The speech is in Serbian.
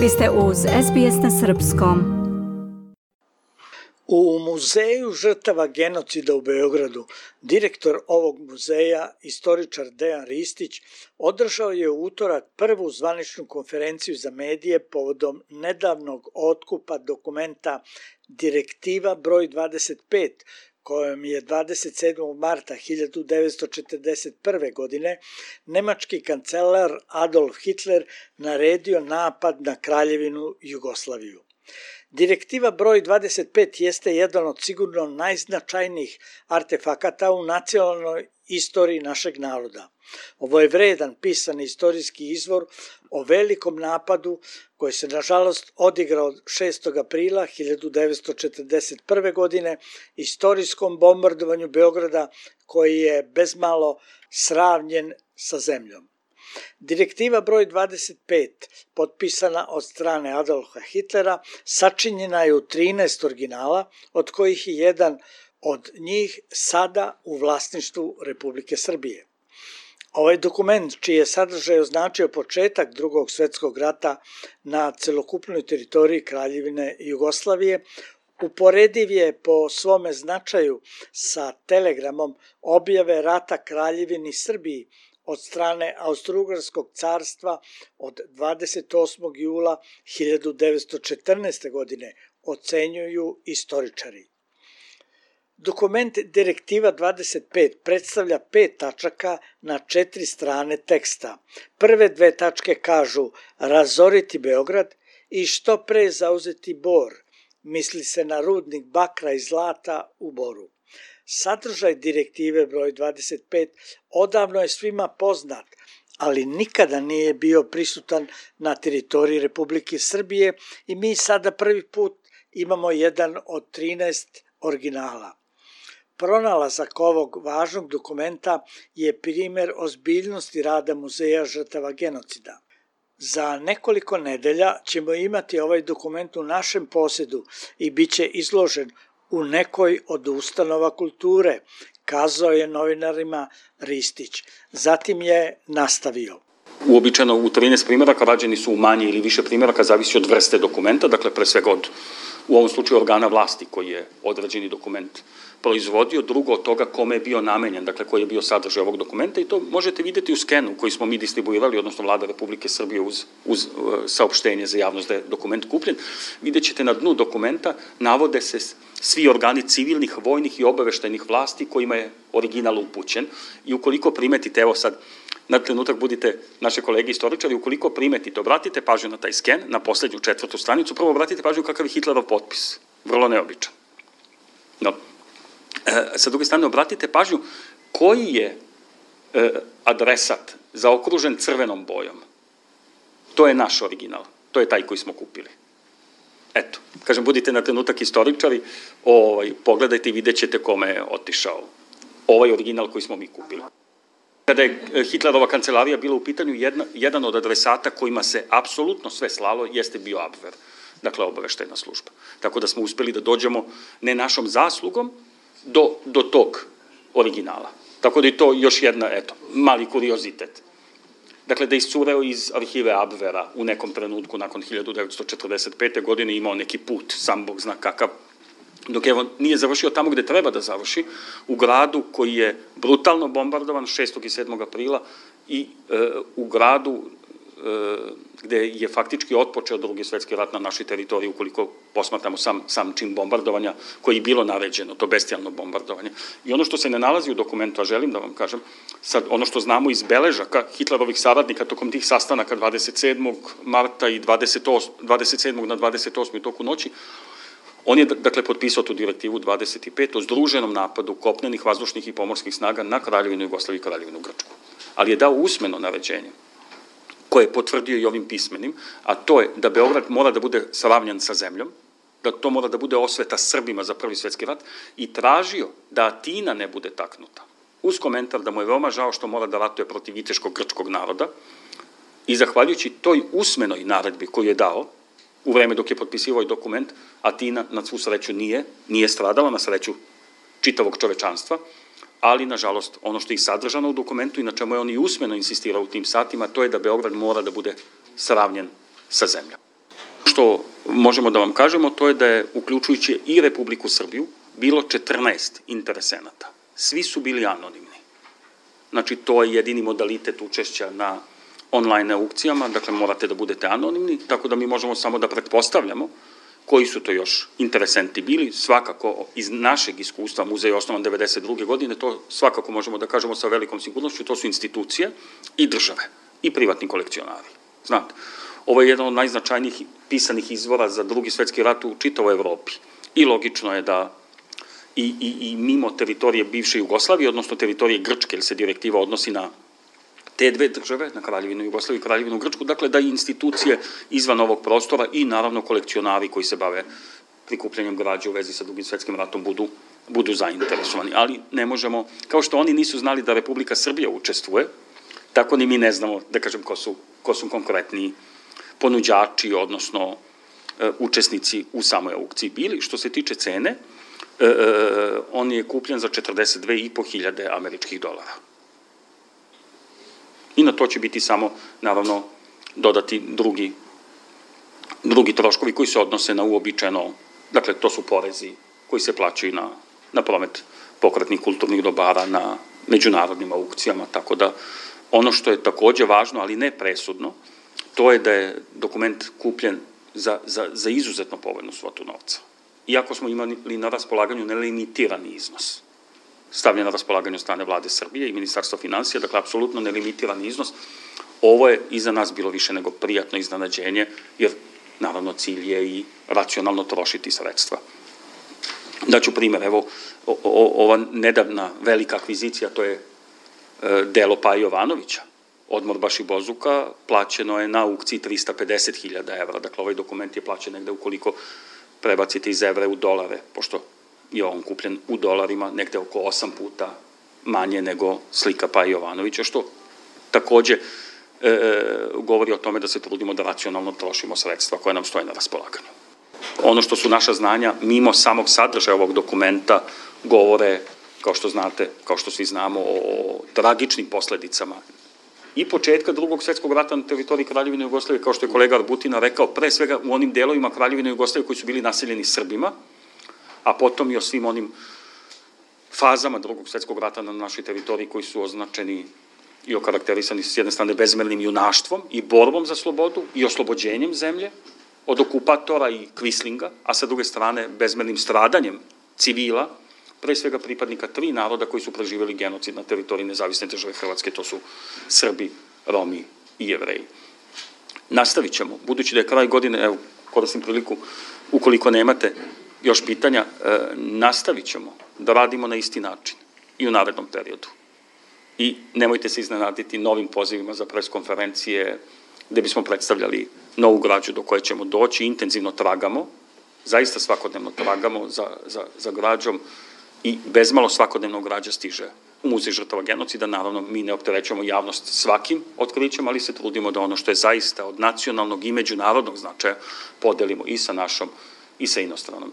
Vi ste uz SBS na Srpskom. U Muzeju žrtava genocida u Beogradu direktor ovog muzeja, istoričar Dejan Ristić, održao je u utorak prvu zvaničnu konferenciju za medije povodom nedavnog otkupa dokumenta Direktiva broj 25 kojom je 27. marta 1941. godine nemački kancelar Adolf Hitler naredio napad na kraljevinu Jugoslaviju. Direktiva broj 25 jeste jedan od sigurno najznačajnijih artefakata u nacionalnoj istoriji našeg naroda. Ovo je vredan pisan istorijski izvor o velikom napadu koji se nažalost odigrao 6. aprila 1941. godine istorijskom bombardovanju Beograda koji je bezmalo sravnjen sa zemljom. Direktiva broj 25, potpisana od strane Adolfa Hitlera, sačinjena je u 13 originala, od kojih je jedan od njih sada u vlasništvu Republike Srbije. Ovaj dokument, čiji je sadržaj označio početak drugog svetskog rata na celokupnoj teritoriji Kraljevine Jugoslavije, uporediv je po svome značaju sa telegramom objave rata Kraljevini Srbiji od strane Austrougarskog carstva od 28. jula 1914. godine, ocenjuju istoričari. Dokument Direktiva 25 predstavlja pet tačaka na četiri strane teksta. Prve dve tačke kažu razoriti Beograd i što pre zauzeti Bor, misli se na rudnik bakra i zlata u Boru. Sadržaj direktive broj 25 odavno je svima poznat, ali nikada nije bio prisutan na teritoriji Republike Srbije i mi sada prvi put imamo jedan od 13 originala. Pronalazak ovog važnog dokumenta je primer ozbiljnosti rada Muzeja žrtava genocida. Za nekoliko nedelja ćemo imati ovaj dokument u našem posedu i bit će izložen u nekoj od ustanova kulture, kazao je novinarima Ristić. Zatim je nastavio. Uobičajeno u 13 primjeraka rađeni su u manje ili više primjeraka, zavisi od vrste dokumenta, dakle pre svega od u ovom slučaju organa vlasti koji je određeni dokument proizvodio, drugo od toga kome je bio namenjen, dakle koji je bio sadržaj ovog dokumenta i to možete videti u skenu koji smo mi distribuirali, odnosno vlada Republike Srbije uz, uz uh, saopštenje za javnost da je dokument kupljen. Vidjet ćete na dnu dokumenta navode se svi organi civilnih, vojnih i obaveštajnih vlasti kojima je original upućen i ukoliko primetite, evo sad, na trenutak budite naše kolege istoričari, ukoliko primetite, obratite pažnju na taj sken, na poslednju četvrtu stranicu, prvo obratite pažnju kakav je Hitlerov potpis. Vrlo neobičan. No. E, sa druge strane, obratite pažnju koji je e, adresat zaokružen crvenom bojom. To je naš original. To je taj koji smo kupili. Eto, kažem, budite na trenutak istoričari, ovaj, pogledajte i vidjet ćete kome je otišao ovaj original koji smo mi kupili. Kada je e, Hitlerova kancelarija bila u pitanju, jedna, jedan od adresata kojima se apsolutno sve slalo jeste bio Abwehr, dakle obaveštajna služba. Tako da smo uspeli da dođemo ne našom zaslugom do, do tog originala. Tako da je to još jedna, eto, mali kuriozitet. Dakle, da iscureo iz arhive Abvera u nekom trenutku nakon 1945. godine imao neki put, sam Bog zna kakav, dok evo nije završio tamo gde treba da završi, u gradu koji je brutalno bombardovan 6. i 7. aprila i e, u gradu e, gde je faktički otpočeo drugi svetski rat na našoj teritoriji, ukoliko posmatramo sam, sam čin bombardovanja koji je bilo naređeno, to bestijalno bombardovanje. I ono što se ne nalazi u dokumentu, a želim da vam kažem, sad ono što znamo iz beležaka Hitlerovih saradnika tokom tih sastanaka 27. marta i 28, 27. na 28. toku noći, On je, dakle, potpisao tu direktivu 25 o združenom napadu kopnenih, vazdušnih i pomorskih snaga na Kraljevinu Jugoslaviju i Kraljevinu Grčku. Ali je dao usmeno naređenje koje je potvrdio i ovim pismenim, a to je da Beograd mora da bude sravnjan sa zemljom, da to mora da bude osveta Srbima za prvi svetski rat i tražio da Atina ne bude taknuta. Uz komentar da mu je veoma žao što mora da ratuje protiv viteškog grčkog naroda i zahvaljujući toj usmenoj naredbi koju je dao, u vreme dok je potpisivao dokument, Atina na svu sreću nije, nije stradala, na sreću čitavog čovečanstva, ali, nažalost, ono što je sadržano u dokumentu i na čemu je on i usmeno insistirao u tim satima, to je da Beograd mora da bude sravnjen sa zemljom. što možemo da vam kažemo to je da je, uključujući i Republiku Srbiju, bilo 14 interesenata. Svi su bili anonimni. Znači, to je jedini modalitet učešća na online aukcijama, dakle morate da budete anonimni, tako da mi možemo samo da pretpostavljamo koji su to još interesenti bili, svakako iz našeg iskustva, muzej je osnovan 92. godine, to svakako možemo da kažemo sa velikom sigurnošću, to su institucije i države i privatni kolekcionari. Znate, ovo je jedan od najznačajnijih pisanih izvora za drugi svetski rat u čitavoj Evropi. I logično je da i, i, i mimo teritorije bivše Jugoslavije, odnosno teritorije Grčke, jer se direktiva odnosi na te dve države, na Kraljevinu Jugoslaviju i Kraljevinu Grčku, dakle da institucije izvan ovog prostora i naravno kolekcionari koji se bave prikupljanjem građa u vezi sa drugim svetskim ratom budu, budu zainteresovani. Ali ne možemo, kao što oni nisu znali da Republika Srbija učestvuje, tako ni mi ne znamo, da kažem, ko su, ko su konkretni ponuđači, odnosno e, učesnici u samoj aukciji bili. Što se tiče cene, e, e, on je kupljen za 42.500 američkih dolara. I na to će biti samo, naravno, dodati drugi, drugi troškovi koji se odnose na uobičajeno, dakle, to su porezi koji se plaćaju na, na promet pokretnih kulturnih dobara na međunarodnim aukcijama, tako da ono što je takođe važno, ali ne presudno, to je da je dokument kupljen za, za, za izuzetno povoljnu svotu novca. Iako smo imali na raspolaganju nelimitirani iznos stavljen na raspolaganju strane vlade Srbije i Ministarstva financija, dakle, apsolutno nelimitiran iznos. Ovo je i za nas bilo više nego prijatno iznenađenje, jer naravno cilj je i racionalno trošiti sredstva. Daću primer, evo, ova nedavna velika akvizicija, to je e, delo Paja Jovanovića, odmor baš i Bozuka, plaćeno je na aukciji 350.000 evra, dakle ovaj dokument je plaćen negde ukoliko prebacite iz evre u dolare, pošto je on kupljen u dolarima negde oko 8 puta manje nego slika Pa Jovanovića, što takođe e, e, govori o tome da se trudimo da racionalno trošimo sredstva koje nam stoje na raspolaganju. Ono što su naša znanja, mimo samog sadržaja ovog dokumenta, govore, kao što znate, kao što svi znamo, o tragičnim posledicama i početka drugog svetskog rata na teritoriji Kraljevine Jugoslavije, kao što je kolega Arbutina rekao, pre svega u onim delovima Kraljevine Jugoslavije koji su bili naseljeni Srbima, a potom i o svim onim fazama drugog svetskog rata na našoj teritoriji koji su označeni i okarakterisani s jedne strane bezmernim junaštvom i borbom za slobodu i oslobođenjem zemlje od okupatora i kvislinga, a sa druge strane bezmernim stradanjem civila, pre svega pripadnika tri naroda koji su preživeli genocid na teritoriji nezavisne države Hrvatske, to su Srbi, Romi i Jevreji. Nastavit ćemo, budući da je kraj godine, evo, koristim priliku, ukoliko nemate još pitanja, e, nastavit ćemo da radimo na isti način i u narednom periodu. I nemojte se iznenaditi novim pozivima za preskonferencije gde bismo predstavljali novu građu do koje ćemo doći, intenzivno tragamo, zaista svakodnevno tragamo za, za, za građom i bezmalo svakodnevno građa stiže u muzej žrtava genocida. Naravno, mi ne opterećamo javnost svakim otkrićem, ali se trudimo da ono što je zaista od nacionalnog i međunarodnog značaja podelimo i sa našom i sa inostranom